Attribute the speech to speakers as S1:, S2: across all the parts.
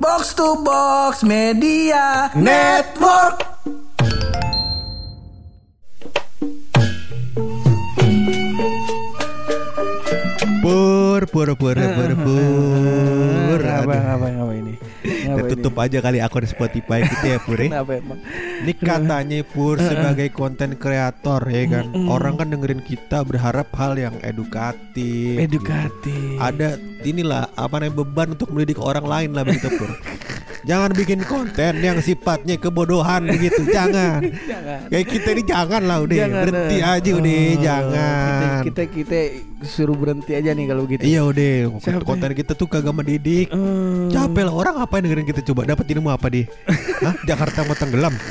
S1: Box to Box Media Network.
S2: Pur, pur, pur, pur, pur.
S3: Apa,
S2: Aduh.
S3: apa, apa ini?
S2: Tutup aja kali akun Spotify kita ya Pur ya.
S3: Kenapa emang?
S2: Ini katanya Pur sebagai konten kreator ya kan Orang kan dengerin kita berharap hal yang edukatif
S3: Edukatif.
S2: Ada inilah apa namanya beban untuk mendidik orang lain lah begitu Pur Jangan bikin konten yang sifatnya kebodohan begitu Jangan
S3: Jangan.
S2: Kayak kita ini jangan lah udah
S3: Jangan,
S2: Berhenti
S3: eh.
S2: aja udah
S3: Oh,
S2: Jangan
S3: Kita, kita kita suruh berhenti aja nih kalau gitu.
S2: Iya udah
S3: Capek.
S2: konten kita tuh kagak mendidik
S3: Hmm.
S2: Capek lah orang apa yang dengerin kita coba dapat ilmu apa di Hah? Jakarta mau tenggelam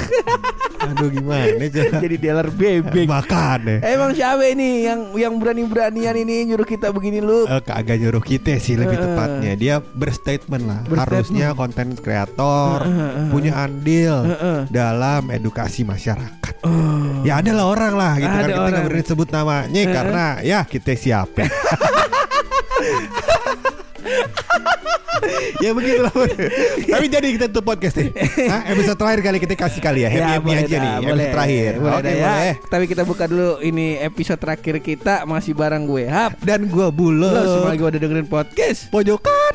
S2: Aduh gimana
S3: Jadi dealer bebek.
S2: Makan deh
S3: Emang siapa ini yang yang berani-beranian ini nyuruh kita begini lu?
S2: Eh, Kagak nyuruh kita sih lebih
S3: Eh.
S2: tepatnya Dia berstatement lah
S3: Berstatement.
S2: Harusnya konten kreator
S3: Eh, eh, eh.
S2: Punya andil
S3: Eh, eh.
S2: Dalam edukasi masyarakat
S3: Oh.
S2: Ya ada lah orang lah gitu kan
S3: Ada
S2: Kita nggak berani sebut namanya
S3: eh.
S2: Karena ya kita siapa ya begitu lah Tapi jadi kita tutup podcast nih Hah? Episode terakhir kali kita kasih kali ya Happy happy
S3: boleh
S2: aja
S3: dah,
S2: nih
S3: boleh.
S2: Episode terakhir
S3: Boleh
S2: Oke
S3: dah ya.
S2: boleh
S3: Tapi kita buka dulu ini episode terakhir kita masih bareng gue Hap.
S2: Dan gua bulo
S3: Lo semua lagi udah dengerin podcast.
S2: Pojokan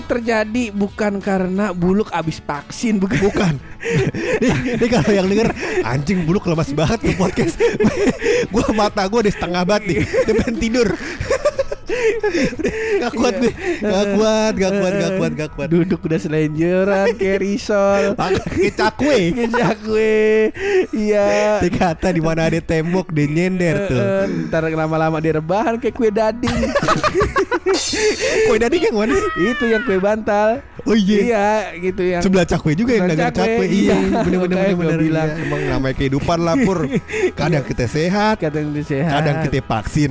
S3: Ini terjadi bukan karena buluk abis vaksin, bukan.
S2: Bukan. Nih, nih kalau yang denger Anjing buluk lemas banget ke podcast. Gua mata gua udah setengah banget nih Dia pengen tidur Gak kuat gue Gak kuat Gak kuat Gak kuat Gak kuat
S3: Duduk udah selenjeran kayak risol.
S2: Pakai cakwe
S3: Ngejak gue. Iya.
S2: Dia kata di mana ada tembok Dia nyender tuh
S3: Eh, Ntar lama-lama dia rebahan kayak kue dading.
S2: Kue tadi yang mana sih?
S3: Itu yang kue bantal.
S2: Oh iya
S3: Iya, gitu yang.
S2: Sebelah cakwe juga yang dagang cakwe Iya
S3: iya.
S2: bener-bener
S3: gua
S2: bener-bener
S3: bilang.
S2: Iya, Emang namanya kehidupan lah Pur Kadang kita sehat
S3: Kadang dia sehat.
S2: Kadang kita vaksin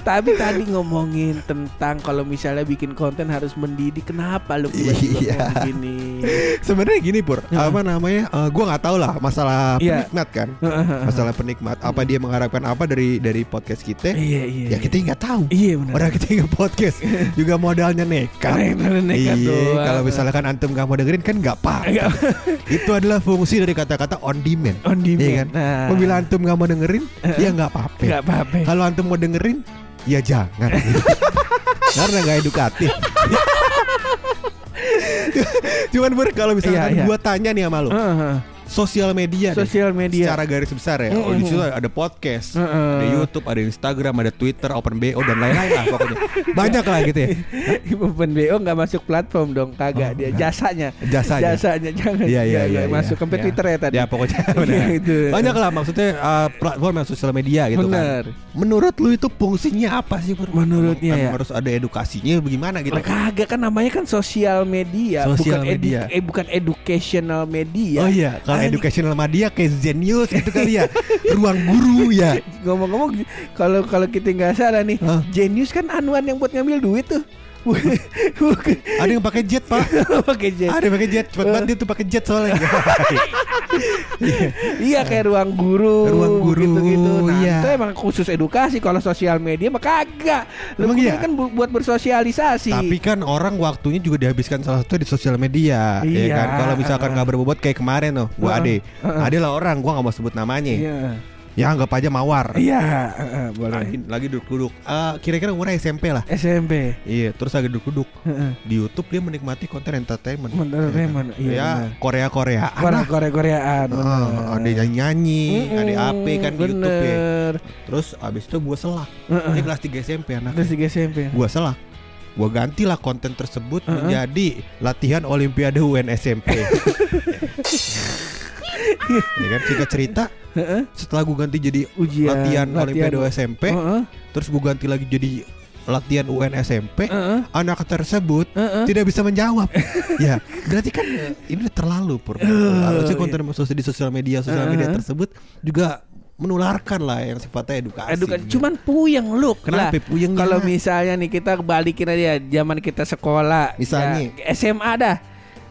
S3: Tapi tadi ngomongin tentang kalau misalnya bikin konten harus mendidik, kenapa lu tiba-tiba
S2: Iya.
S3: gini?
S2: Sebenarnya gini Pur Apa namanya eh, Gua nggak tahu lah Masalah
S3: Iya.
S2: penikmat kan Masalah penikmat Apa dia mengharapkan apa dari dari podcast kita
S3: Iya iya.
S2: Ya kita nggak tahu
S3: Iya benar.
S2: Orang kita nggak podcast Juga modalnya nekat
S3: Karena nekat
S2: Iya, kalau misalkan antum gak mau dengerin kan nggak apa.
S3: Nggak.
S2: Itu adalah fungsi dari kata-kata on demand.
S3: on demand.
S2: Iya kan?
S3: Nah,
S2: Apabila antum gak mau dengerin, ya nggak apa-apa.
S3: nggak apa-apa.
S2: Kalau antum mau dengerin, ya jangan. Karena nggak edukatif. Cuman ber kalau misalkan
S3: Iya, iya.
S2: gua tanya nih sama lu,
S3: Heeh.
S2: Sosial media
S3: Sosial media.
S2: secara garis besar ya. Oh, di situ ada podcast,
S3: Heeh.
S2: ada YouTube, ada Instagram, ada Twitter, Open BO dan lain-lain lah pokoknya. Banyak lah gitu ya.
S3: Open BO nggak masuk platform dong, kagak
S2: Oh,
S3: dia
S2: enggak.
S3: jasanya.
S2: Jasanya.
S3: Jasanya jangan.
S2: Iya iya
S3: Nggak,
S2: iya.
S3: nggak masuk
S2: iya.
S3: ke Twitter ya tadi.
S2: Ya pokoknya.
S3: Gitu.
S2: Banyak lah maksudnya uh, platform yang sosial media gitu
S3: Bener.
S2: kan. Menurut lu itu fungsinya apa sih?
S3: Menurutnya
S2: Kan
S3: ya.
S2: harus ada edukasinya bagaimana gitu.
S3: Kagak kan namanya kan sosial media,
S2: Sosial
S3: bukan edu-
S2: media.
S3: eh bukan educational media.
S2: Oh iya, kalau
S3: Anjing.
S2: educational media kayak Zenius gitu kali ya. Ruang guru ya.
S3: Ngomong-ngomong kalau kalau kita nggak salah nih,
S2: Hah?
S3: Genius kan anuan yang buat ngambil duit tuh.
S2: Ada yang pakai jet, Pak.
S3: pakai jet.
S2: Ada yang pakai jet. Cepet banget dia tuh pakai jet soalnya.
S3: Iya kayak ruang guru,
S2: Ruang guru,
S3: gitu-gitu. Nah,
S2: iya.
S3: itu emang khusus edukasi. Kalau sosial media mah kagak. Lu
S2: iya?
S3: kan bu- buat bersosialisasi.
S2: Tapi kan orang waktunya juga dihabiskan salah satu di sosial media, ya
S3: Iya,
S2: kan. Kalau misalkan nggak berbobot kayak kemarin tuh, gua
S3: Uh-uh,
S2: ade,
S3: uh-uh.
S2: ada lah orang, gua nggak mau sebut namanya.
S3: Iya.
S2: Ya anggap aja mawar.
S3: Iya, heeh, boleh.
S2: Lagi, lagi duduk-duduk. Ah, kira-kira umurnya SMP lah.
S3: SMP.
S2: Iya, terus lagi duduk-duduk
S3: Heeh.
S2: di YouTube dia menikmati konten entertainment.
S3: Entertainment,
S2: Ya,
S3: iya,
S2: ya. Korea Korea.
S3: Korea Korea Koreaan.
S2: Ah, ada nyanyi nyanyi, ada AP kan di YouTube ya.
S3: Bener.
S2: Terus abis itu gue selak. Ini kelas 3 SMP anak.
S3: Terus tiga SMP.
S2: Gue selak. Gue gantilah konten tersebut
S3: Heeh.
S2: menjadi latihan Olimpiade UN SMP. ya kan singkat cerita setelah gue ganti jadi
S3: Ujian.
S2: latihan, Olimpiade SMP,
S3: Heeh.
S2: terus gue ganti lagi jadi latihan UN SMP,
S3: Heeh.
S2: anak tersebut
S3: Heeh.
S2: tidak bisa menjawab. ya, berarti kan eh, ini udah terlalu pur.
S3: Oh,
S2: Harusnya konten sosial di sosial media, sosial
S3: Uh-huh.
S2: media tersebut juga menularkan lah yang sifatnya edukasi.
S3: Edukasi cuman puyeng lu.
S2: Kenapa
S3: Lah,
S2: puyengnya?
S3: Kalau misalnya nih kita balikin aja zaman kita sekolah,
S2: Misalnya?
S3: ya, SMA dah.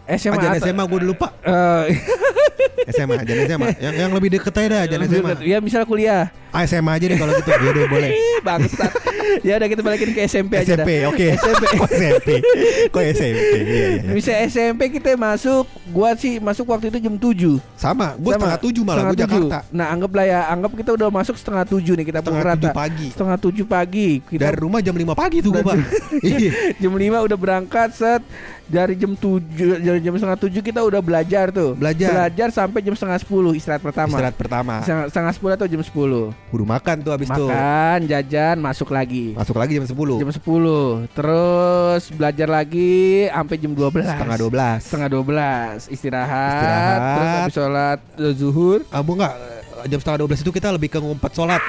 S3: SMA
S2: Aja
S3: atau-
S2: SMA gue udah lupa.
S3: Eh,
S2: SMA, aja SMA. Yang yang lebih deket aja dah, aja SMA.
S3: ya misal kuliah.
S2: Ah, SMA aja deh kalau gitu. Ya udah boleh.
S3: Bangsat. ya udah kita balikin ke SMP aja dah.
S2: SMP, oke.
S3: SMP.
S2: Kok SMP? Kok SMP? Iya, iya.
S3: Bisa SMP kita masuk, gua sih masuk waktu itu jam 7
S2: Sama, gue
S3: Sama,
S2: setengah tujuh malah, gue
S3: setengah tujuh.
S2: Jakarta.
S3: Nah anggaplah ya, anggap kita udah masuk setengah tujuh nih kita
S2: Setengah
S3: rata.
S2: pagi.
S3: Setengah tujuh pagi. Kita
S2: Dari rumah jam 5 pagi tuh gue,
S3: Dan-
S2: Pak. Iya.
S3: jam 5 udah berangkat set dari jam 7 dari jam setengah 7 kita udah belajar tuh.
S2: Belajar.
S3: Belajar sampai jam setengah 10 istirahat pertama.
S2: Istirahat pertama.
S3: Setengah, setengah 10 atau jam 10.
S2: Kudu makan tuh abis tuh.
S3: Makan, jajan, masuk lagi.
S2: Masuk lagi jam 10.
S3: Jam 10. Terus belajar lagi sampai jam 12.
S2: Setengah 12.
S3: Setengah 12 istirahat,
S2: Istirahat.
S3: terus habis sholat eh, zuhur
S2: Abu enggak jam setengah 12 itu kita lebih ke ngumpet sholat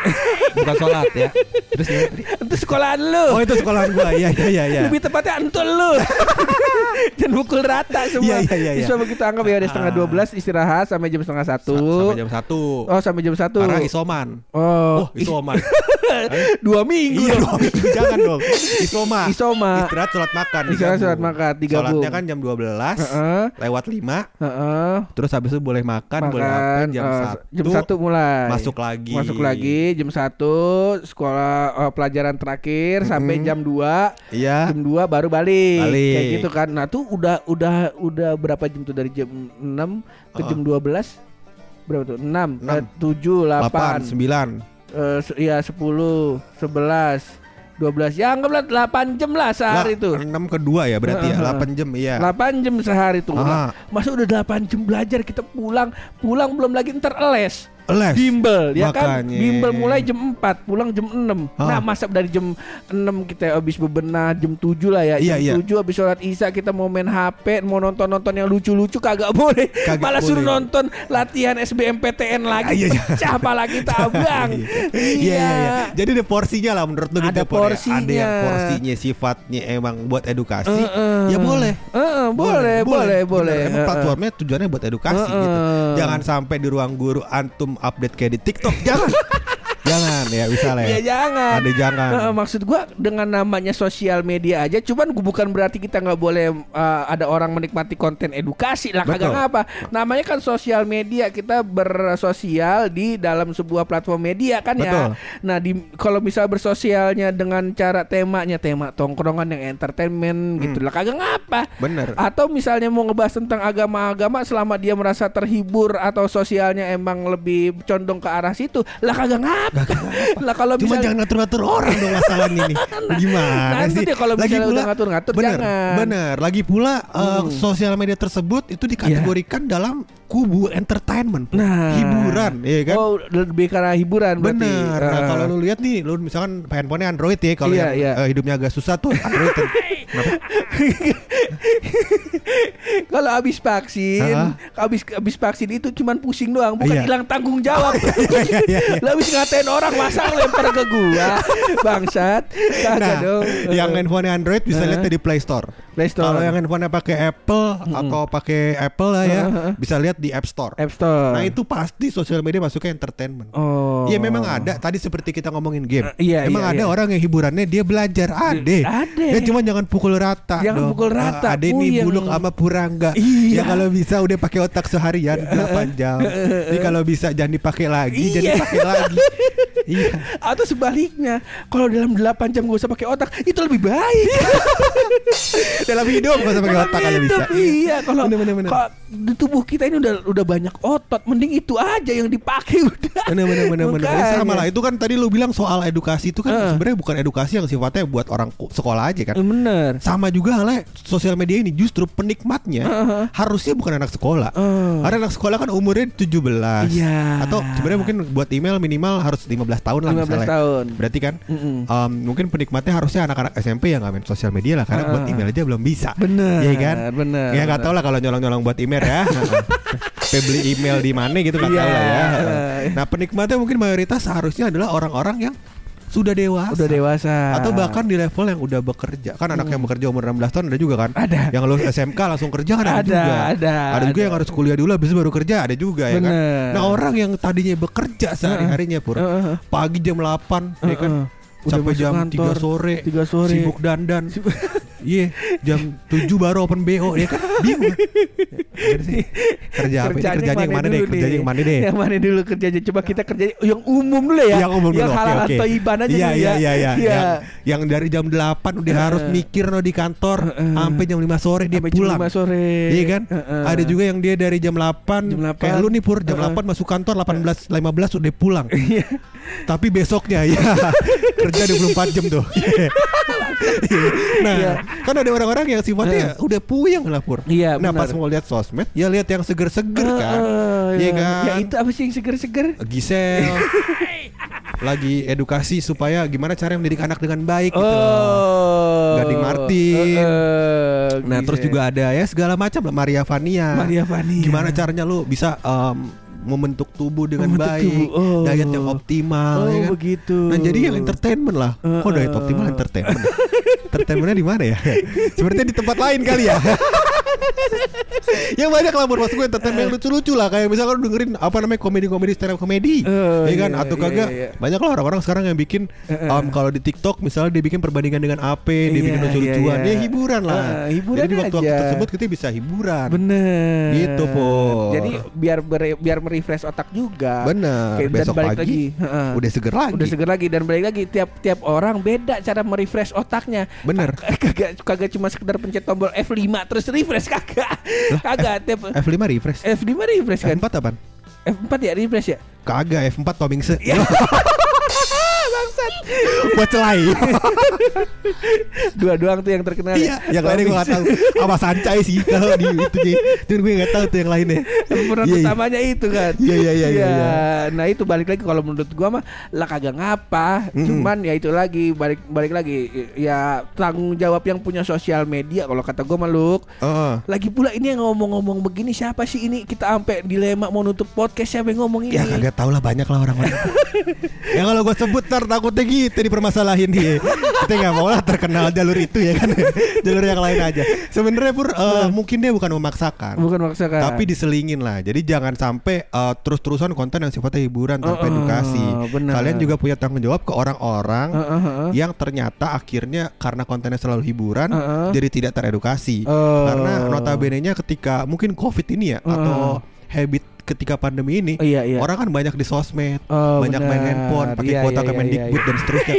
S2: Bukan sholat ya Terus tadi?
S3: itu sekolahan lu.
S2: Oh itu sekolahan gua Iya iya iya iya
S3: Lebih tepatnya antul lu Dan pukul rata semua.
S2: Iya, iya, iya.
S3: Coba kita anggap ya Ada setengah
S2: Ah.
S3: 12 istirahat Sampai jam setengah satu.
S2: Sampai jam 1
S3: Oh sampai jam satu.
S2: Karena isoman.
S3: Oh,
S2: Oh isoman.
S3: Dua minggu
S2: Iya
S3: dong.
S2: Jangan dong. Isoma.
S3: Isoma.
S2: Istirahat sholat makan.
S3: Istirahat sholat makan, digabung.
S2: Sholatnya kan jam 12
S3: Heeh,
S2: Lewat 5
S3: heeh.
S2: Terus habis itu boleh makan, Boleh apa
S3: Makan
S2: Jam
S3: eh,
S2: 1
S3: Jam satu mulai.
S2: Masuk lagi.
S3: Masuk lagi jam satu Sekolah eh, pelajaran terakhir Sampai
S2: Mm-mm.
S3: jam 2
S2: Iya.
S3: Jam 2 baru balik.
S2: Balik.
S3: Kayak gitu kan. Nah, tuh udah udah udah berapa jam tuh dari jam 6 ke
S2: Heeh.
S3: jam 12? Berapa tuh? 6,
S2: Enam.
S3: 7,
S2: 8
S3: 8,
S2: 9
S3: eh, se- ya 10, 11, 12. Ya anggaplah 8 jam lah sehari itu.
S2: 6 ke 2 ya berarti ya
S3: Heeh.
S2: 8 jam iya
S3: 8 jam sehari tuh.
S2: Ah.
S3: Masa udah 8 jam belajar kita pulang, pulang belum lagi ntar les.
S2: Les
S3: Bimbel ya kan. Bimbel mulai jam 4 Pulang jam 6
S2: Ah.
S3: Nah masa dari jam 6 kita habis bebenah Jam 7 lah ya
S2: Iya,
S3: Jam
S2: iya.
S3: 7 habis sholat isya Kita mau main HP Mau nonton-nonton yang lucu-lucu Kagak boleh
S2: Kagak
S3: Malah suruh
S2: boleh.
S3: nonton Latihan SBMPTN lagi
S2: Ah, iya, iya.
S3: Pecah pala kita abang
S2: Iya iya iya. Jadi ada porsinya lah menurut lu
S3: Ada
S2: gitu ya?
S3: porsinya.
S2: Ada yang porsinya sifatnya emang buat edukasi.
S3: Heeh.
S2: Ya boleh.
S3: Heeh, boleh, boleh, boleh.
S2: Bener, Emang platformnya tujuannya buat edukasi
S3: Heeh.
S2: gitu. Jangan sampai di ruang guru antum update kayak di TikTok. Jangan. Jangan ya misalnya.
S3: Iya jangan.
S2: Ada jangan.
S3: Heeh, maksud gua dengan namanya sosial media aja, cuman gua bukan berarti kita nggak boleh uh, ada orang menikmati konten edukasi lah kagak ngapa. Namanya kan sosial media, kita bersosial di dalam sebuah platform media kan
S2: Betul.
S3: ya. Nah, di kalau misal bersosialnya dengan cara temanya tema tongkrongan yang entertainment gitu lah kagak ngapa.
S2: Bener.
S3: Atau misalnya mau ngebahas tentang agama-agama selama dia merasa terhibur atau sosialnya emang lebih condong ke arah situ, lah kagak ngapa. Lah kalau
S2: Cuma jangan ngatur-ngatur orang dong masalahnya ini. Gimana
S3: Nah,
S2: sih?
S3: dia kalau misalnya udah ngatur-ngatur,
S2: bener,
S3: jangan.
S2: Bener. Lagi pula uh,
S3: Hmm.
S2: sosial media tersebut itu dikategorikan dalam kubu entertainment,
S3: Nah.
S2: hiburan, ya kan?
S3: Oh, lebih karena hiburan berarti.
S2: Bener. Nah,
S3: Eh.
S2: kalau lu lihat nih, lu misalkan handphonenya Android ya, kalau
S3: Iya,
S2: yang
S3: iya.
S2: eh, hidupnya agak susah tuh Android. kan.
S3: Kalau habis vaksin,
S2: Ah.
S3: habis habis vaksin itu cuman pusing doang, bukan
S2: Iya.
S3: hilang tanggung jawab.
S2: Iya, iya, iya.
S3: Habis ngatain orang masa lempar ke gua. Bangsat.
S2: Nah,
S3: dong.
S2: yang handphonenya Android bisa
S3: Eh.
S2: lihat di Play Store.
S3: Play Store.
S2: Kalau yang handphonenya pakai Apple atau pakai Apple lah ya,
S3: Heeh.
S2: bisa lihat di App Store.
S3: App Store.
S2: Nah, itu pasti sosial media masuknya entertainment.
S3: Oh.
S2: Iya memang ada. Tadi seperti kita ngomongin game.
S3: Eh, iya,
S2: Emang
S3: iya,
S2: ada
S3: iya.
S2: orang yang hiburannya dia belajar. Ada.
S3: Ada.
S2: Ya cuma jangan pukul rata.
S3: Jangan
S2: dong.
S3: pukul rata,
S2: Ada nih
S3: puyeng.
S2: buluk sama purangga.
S3: Iya.
S2: Ya kalau bisa udah pakai otak seharian 8 jam. Ini kalau bisa jangan dipakai lagi, jangan
S3: Iya.
S2: dipakai lagi. Iya.
S3: Atau sebaliknya, kalau dalam 8 jam gak usah pakai otak, itu lebih baik.
S2: Dalam hidup usah pakai otak kalau bisa.
S3: Iya, kalau
S2: Bener, bener, bener.
S3: Di tubuh kita ini udah udah banyak otot, mending itu aja yang dipakai udah.
S2: Bener bener bener bener. Ya,
S3: Makanya.
S2: sama lah itu kan tadi lu bilang soal edukasi itu kan
S3: Eh.
S2: sebenarnya bukan edukasi yang sifatnya buat orang sekolah aja kan.
S3: Bener.
S2: Sama juga halnya sosial media ini justru penikmatnya
S3: Heeh.
S2: harusnya bukan anak sekolah.
S3: Oh.
S2: Karena anak sekolah kan umurnya 17.
S3: Iya.
S2: Atau sebenarnya mungkin buat email minimal harus 15 tahun lah
S3: 15
S2: misalnya.
S3: tahun.
S2: Berarti kan
S3: Mm-mm.
S2: um, mungkin penikmatnya harusnya anak-anak SMP yang nggak main sosial media lah karena buat
S3: Heeh.
S2: email aja belum bisa.
S3: Bener,
S2: Iya kan?
S3: bener,
S2: Ya nggak tahu lah kalau nyolong-nyolong buat email ya. Beli email di mana gitu nggak
S3: Iya.
S2: tahu lah ya. Nah penikmatnya mungkin mayoritas seharusnya adalah orang-orang yang sudah dewasa.
S3: Udah dewasa.
S2: Atau bahkan di level yang udah bekerja. Kan anak yang bekerja umur 16 tahun ada juga kan?
S3: Hmm. Ada.
S2: Yang lulus SMK langsung kerja kan ada,
S3: Ada,
S2: juga.
S3: ada,
S2: Ada juga
S3: ada.
S2: yang harus kuliah dulu habis baru kerja ada juga ya kan.
S3: Bener.
S2: Nah, orang yang tadinya bekerja sehari-harinya pur.
S3: Heeh.
S2: Pagi jam 8 ya kan.
S3: Heeh. Udah
S2: Sampai jam
S3: kantor,
S2: 3 sore.
S3: 3 sore.
S2: Sibuk dandan. Iya, jam 7 baru open BO ya kan. Bingung. sih? Kerja apa? Ini kerjanya yang mana deh? Kerjanya yang mana deh?
S3: Yang mana dulu kerjanya? Coba kita kerja yang umum dulu ya.
S2: Yang umum dulu.
S3: Yang
S2: oke,
S3: halal
S2: oke.
S3: toiban aja
S2: Iya
S3: dulu
S2: iya
S3: ya.
S2: iya iya.
S3: Iya.
S2: Yang, yang dari jam 8 udah harus mikir no di kantor sampai jam 5 sore dia
S3: Sampai jam
S2: pulang.
S3: 5 sore.
S2: Iya kan?
S3: Heeh.
S2: Ada juga yang dia dari jam 8,
S3: Jam 8.
S2: kayak lu nih Pur, jam 8 masuk kantor 18 15 udah pulang.
S3: Iya.
S2: Tapi besoknya ya kerja 24 jam tuh. nah,
S3: Iya.
S2: Kan ada orang-orang yang sifatnya udah puyeng lah Pur.
S3: Iya,
S2: Nah,
S3: benar.
S2: pas mau lihat sosmed, ya lihat yang seger-seger kan.
S3: Heeh,
S2: Iya kan?
S3: Ya itu apa sih yang seger-seger?
S2: Gisel lagi edukasi supaya gimana cara mendidik anak dengan baik gitu. loh.
S3: Oh.
S2: Gading Martin.
S3: Heeh,
S2: Nah, terus juga ada ya segala macam lah Maria Vania.
S3: Maria Vania.
S2: Gimana caranya lu bisa em, membentuk tubuh dengan
S3: Membentuk
S2: baik,
S3: tubuh. Oh.
S2: diet yang optimal
S3: Oh,
S2: ya kan?
S3: begitu.
S2: Nah, jadi yang entertainment lah. Kok
S3: Heeh.
S2: diet optimal entertainment? Entertainmentnya di mana ya? Sepertinya di tempat lain kali ya. yang banyak lah buat maksud gue entertainment yang lucu-lucu lah kayak misalkan lu dengerin apa namanya komedi-komedi stand up komedi
S3: Oh,
S2: ya kan
S3: iya,
S2: atau
S3: iya,
S2: kagak
S3: iya.
S2: banyak lah orang-orang sekarang yang bikin um, kalau di TikTok misalnya dia bikin perbandingan dengan AP dia
S3: Iya,
S2: bikin lucu-lucuan
S3: iya, iya.
S2: ya hiburan lah
S3: Eh, hiburan
S2: jadi di waktu-waktu tersebut kita bisa hiburan
S3: Bener.
S2: Gitu, Pur.
S3: Jadi biar biar merefresh otak juga.
S2: bener
S3: Kayak- dan
S2: besok
S3: balik
S2: pagi
S3: lagi. Heeh.
S2: udah seger lagi
S3: Udah seger lagi dan balik lagi tiap tiap orang beda cara merefresh otaknya.
S2: Bener.
S3: Kag- Kagak kagak cuma sekedar pencet tombol F5 terus refresh kagak. Kagak tiap
S2: F5 refresh
S3: F5 refresh kan.
S2: F4 apaan?
S3: F4 ya refresh ya.
S2: Kagak F4 Tomingse
S3: Ya. Bangsat.
S2: Buat celai
S3: Dua doang tuh yang terkenal.
S2: Iya Yang lainnya gue gak tahu Sama Sancai sih Kalau di itu sih Cuman gue gak tahu tuh yang lainnya
S3: Pemeran
S2: Iya, iya.
S3: utamanya itu kan.
S2: Iya, iya, iya, iya, iya.
S3: Nah itu balik lagi kalau menurut gua mah lah kagak ngapa.
S2: Mm-mm.
S3: Cuman ya itu lagi balik balik lagi ya tanggung jawab yang punya sosial media kalau kata gua mah Luk.
S2: Heeh.
S3: Lagi pula ini yang ngomong-ngomong begini siapa sih ini kita sampai dilema mau nutup podcast siapa yang ngomong ini?
S2: Ya kagak tau lah banyak lah orang-orang Ya kalau gue sebut ntar takutnya gitu dipermasalahin dia Kita gak mau lah terkenal jalur itu ya kan Jalur yang lain aja Sebenarnya Pur eh, mungkin dia bukan memaksakan
S3: Bukan maksakan.
S2: Tapi diselingin lah Jadi jangan sampai eh, terus-terusan konten yang sifatnya hiburan tanpa
S3: Uh-uh,
S2: edukasi
S3: benar.
S2: Kalian juga punya tanggung jawab ke orang-orang
S3: Heeh, heeh.
S2: Yang ternyata akhirnya karena kontennya selalu hiburan
S3: Uh-uh.
S2: Jadi tidak teredukasi
S3: Oh.
S2: Karena notabene-nya ketika mungkin covid ini ya
S3: Uh-uh.
S2: Atau habit ketika pandemi ini
S3: Oh, iya, iya.
S2: Orang kan banyak di sosmed
S3: Oh,
S2: Banyak main
S3: benar.
S2: handphone Pakai
S3: Iya,
S2: kuota
S3: iya, iya,
S2: Kemendikbud
S3: iya.
S2: dan seterusnya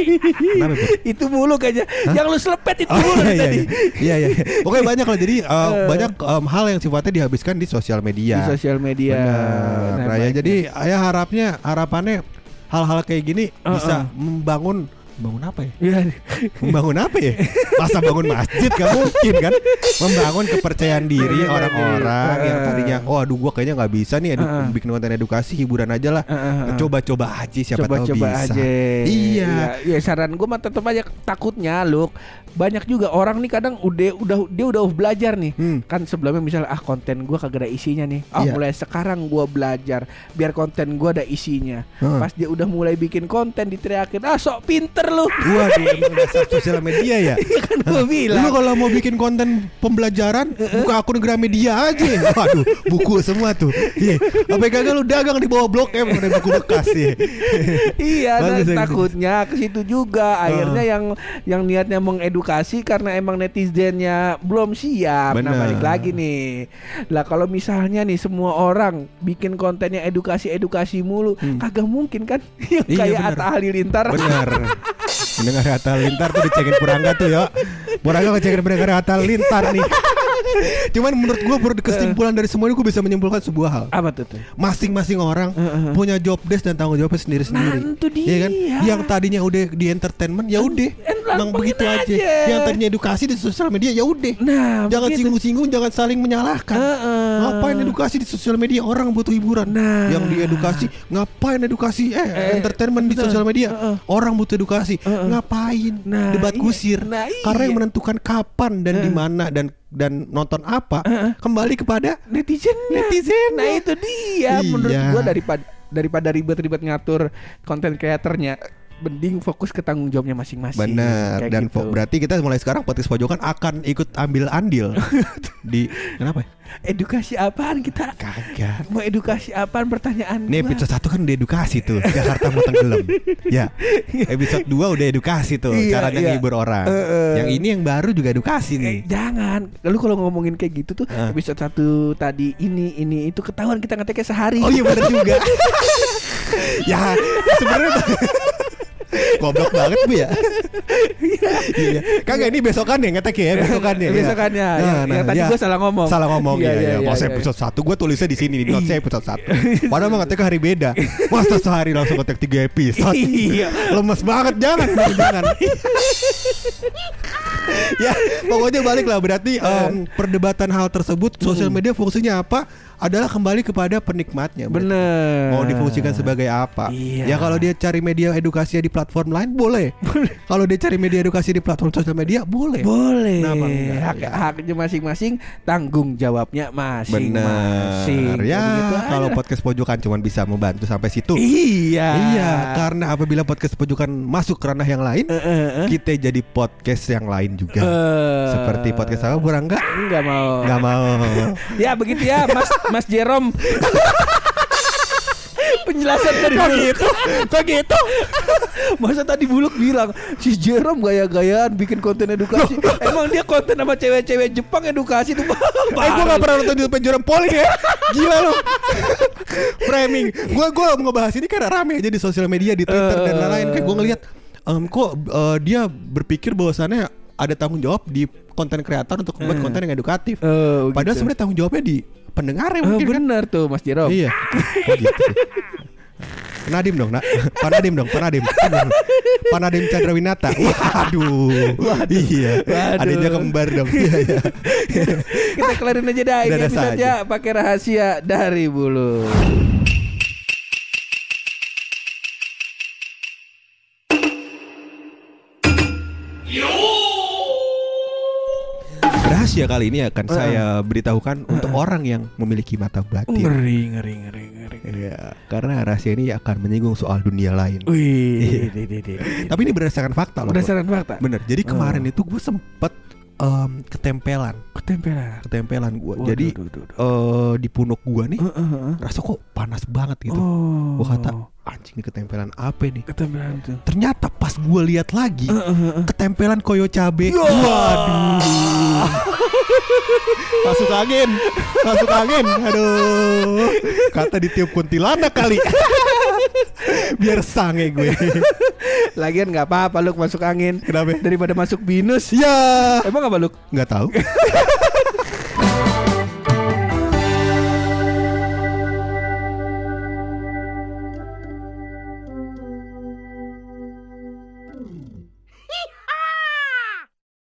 S2: Kenapa Bud?
S3: itu mulu kayaknya. Yang lu selepet itu
S2: Oh
S3: mulu
S2: iya iya
S3: tadi.
S2: iya iya iya. Pokoknya banyak lah jadi uh, banyak um, hal yang sifatnya dihabiskan di sosial media.
S3: Di sosial media.
S2: Benar.
S3: Nah,
S2: Nah, ya jadi ya harapnya harapannya hal-hal kayak gini
S3: Uh-uh.
S2: bisa membangun membangun apa ya?
S3: Iya.
S2: Membangun apa ya? Masa bangun masjid gak mungkin kan? Membangun kepercayaan diri
S3: Kepercayaan
S2: orang-orang
S3: diri.
S2: yang tadinya oh aduh gua kayaknya nggak bisa nih edu-
S3: Uh-uh.
S2: bikin konten edukasi hiburan aja lah.
S3: Uh-uh.
S2: Coba-coba aja siapa tahu
S3: coba-coba
S2: bisa.
S3: aja.
S2: Iya.
S3: Ya, ya saran gue mah tetap aja takutnya loh. Banyak juga orang nih kadang udah udah dia udah belajar nih.
S2: Hmm.
S3: Kan sebelumnya misalnya ah konten gua kagak ada isinya nih. Ah
S2: Iya.
S3: mulai sekarang gua belajar biar konten gua ada isinya.
S2: Heeh.
S3: Pas dia udah mulai bikin konten diteriakin, "Ah sok pinter lu."
S2: Waduh, emang dasar sosial media ya.
S3: Iya kan gua
S2: Lu
S3: bilang.
S2: kalau mau bikin konten pembelajaran buka akun Gramedia aja. Waduh, buku semua tuh. Iya. Apa kagak lu dagang di bawah blok M ada buku bekas ya.
S3: iya, nah,
S2: Bagus,
S3: takutnya ke situ juga. Akhirnya
S2: Ah.
S3: yang yang niatnya mengedukasi karena emang netizennya belum siap. Nah,
S2: Benar.
S3: balik lagi nih. Lah kalau misalnya nih semua orang bikin kontennya edukasi-edukasi mulu, kagak mungkin kan? Yang
S2: Iya,
S3: kayak. Atta Halilintar.
S2: Benar. Mendengar Hatta Lintar tuh dicengin Purangga tuh ya. Purangga ngecengin mendengar Hatta Lintar nih. Cuman menurut gua menurut kesimpulan dari semua ini gua bisa menyimpulkan sebuah hal.
S3: Apa tuh tuh?
S2: Masing-masing orang punya job desk dan tanggung jawabnya sendiri-sendiri.
S3: Nah, itu
S2: Iya kan?
S3: dia.
S2: Yang tadinya udah di entertainment ya udah. Emang begitu aja.
S3: aja.
S2: Yang tadinya edukasi di sosial media ya udah.
S3: Nah,
S2: jangan singgung-singgung, jangan saling menyalahkan.
S3: Heeh.
S2: Ngapain edukasi di sosial media? Orang butuh hiburan.
S3: Nah.
S2: Yang di edukasi, ngapain edukasi? Eh,
S3: Eh,
S2: entertainment di
S3: betul.
S2: sosial media.
S3: Heeh.
S2: Orang butuh edukasi.
S3: Heeh.
S2: Ngapain?
S3: Nah,
S2: Debat
S3: iya.
S2: kusir.
S3: Nah,
S2: Karena
S3: iya.
S2: yang menentukan kapan dan di mana dan dan nonton apa kembali kepada
S3: netizen
S2: Netizennya.
S3: Nah, itu dia
S2: Iya.
S3: menurut gua daripada daripada ribet-ribet ngatur konten kreatornya mending fokus ke tanggung jawabnya masing-masing.
S2: Benar. Dan
S3: gitu.
S2: berarti kita mulai sekarang podcast pojokan akan ikut ambil andil di kenapa?
S3: edukasi apaan kita?
S2: Kagak.
S3: Mau edukasi apaan pertanyaan? Gua?
S2: episode 1 kan udah edukasi tuh Jakarta mau tenggelam Ya Episode 2 udah edukasi tuh
S3: Iya,
S2: Caranya
S3: iya.
S2: ngibur orang
S3: Eh, eh.
S2: Yang ini yang baru juga edukasi
S3: Eh,
S2: nih
S3: jangan. Lalu kalau ngomongin kayak gitu tuh
S2: Ah.
S3: episode satu tadi ini ini itu ketahuan kita ngeteknya sehari.
S2: Oh iya bener juga Ya sebenarnya Goblok banget bu ya Iya Kagak ini besokan ya ngetek ya Besokannya ya.
S3: Besokannya. Yang- yang tadi gua salah ngomong.
S2: Salah ngomong
S3: Iya,
S2: ya,
S3: iya,
S2: ya.
S3: iya, iya.
S2: episode 1 Gue tulisnya di sini Di notes saya episode 1 Padahal mah ngetek hari beda Masa sehari langsung ngetek 3 episode
S3: Iya.
S2: Lemes banget Jangan Jangan ya pokoknya balik lah berarti em, perdebatan hal tersebut sosial media fungsinya apa adalah kembali kepada penikmatnya.
S3: Bener.
S2: mau difungsikan sebagai apa
S3: Iya.
S2: ya kalau dia cari media edukasi di platform lain boleh kalau dia cari media edukasi di platform sosial media boleh
S3: Boleh.
S2: Kenapa enggak?
S3: Hak haknya masing-masing, tanggung jawabnya masing-masing.
S2: benar ya
S3: aja.
S2: kalau podcast pojokan cuma bisa membantu sampai situ
S3: Iya.
S2: iya karena apabila podcast pojokan masuk ke ranah yang lain
S3: Eh, eh, eh.
S2: kita jadi podcast yang lain juga
S3: Eh.
S2: seperti podcast apa kurang enggak
S3: Enggak mau.
S2: Nggak mau.
S3: Ya begitu ya Mas Mas Jerome. Penjelasan dari
S2: Kok gitu? Kok gitu?
S3: Masa tadi Buluk bilang si Jerome gaya-gayaan bikin konten edukasi. Emang dia konten sama cewek-cewek Jepang edukasi tuh.
S2: Eh gue gak pernah nonton YouTube Jerome Pauline ya Gila lu Framing Gue gue ngebahas ini karena rame aja di sosial media Di Twitter dan
S3: Eh.
S2: lain-lain Kayak gue ngeliat em, Kok eh, dia berpikir bahwasannya Ada tanggung jawab di konten kreator Untuk membuat
S3: Eh.
S2: konten yang edukatif
S3: Oh,
S2: Padahal
S3: gitu.
S2: sebenarnya tanggung jawabnya di pendengarnya
S3: Oh,
S2: mungkin kan
S3: benar tuh Mas Jerome.
S2: Iya Oh, gitu sih. Nadim dong, nak. Pak Nadim dong, Pak Nadim. Pak Nadim Chandrawinata. Waduh. Iya.
S3: Waduh.
S2: Adanya kembar dong. Iya, iya.
S3: Kita kelarin aja dah ini episode pakai rahasia dari Bulu.
S2: Rahasia kali ini akan
S3: Eh.
S2: saya beritahukan untuk orang yang memiliki mata batin.
S3: Ngeri ngeri ngeri ngeri.
S2: Iya, karena rahasia ini akan menyinggung soal dunia lain.
S3: Wih, di, di, di, di.
S2: Tapi ini berdasarkan fakta loh.
S3: Berdasarkan fakta.
S2: Bener. Jadi kemarin
S3: Oh.
S2: itu gue sempet em, ketempelan,
S3: Ketempelan.
S2: ketempelan gue.
S3: Waduh,
S2: Jadi
S3: duh, duh, duh.
S2: eh, di punuk gue nih,
S3: Heeh, heeh.
S2: rasa kok panas banget gitu.
S3: Oh.
S2: Gue kata anjing ketempelan apa nih?
S3: ketempelan tuh.
S2: Ternyata pas gue lihat lagi,
S3: Heeh, heeh.
S2: ketempelan koyo cabe.
S3: Ya.
S2: Waduh. Masuk angin, masuk angin. Aduh. Kata ditiup kuntilanak kali. Biar sange gue.
S3: Lagian nggak apa-apa lu masuk angin
S2: Kenapa?
S3: daripada masuk binus.
S2: ya.
S3: Emang apa lu?
S2: Nggak tahu.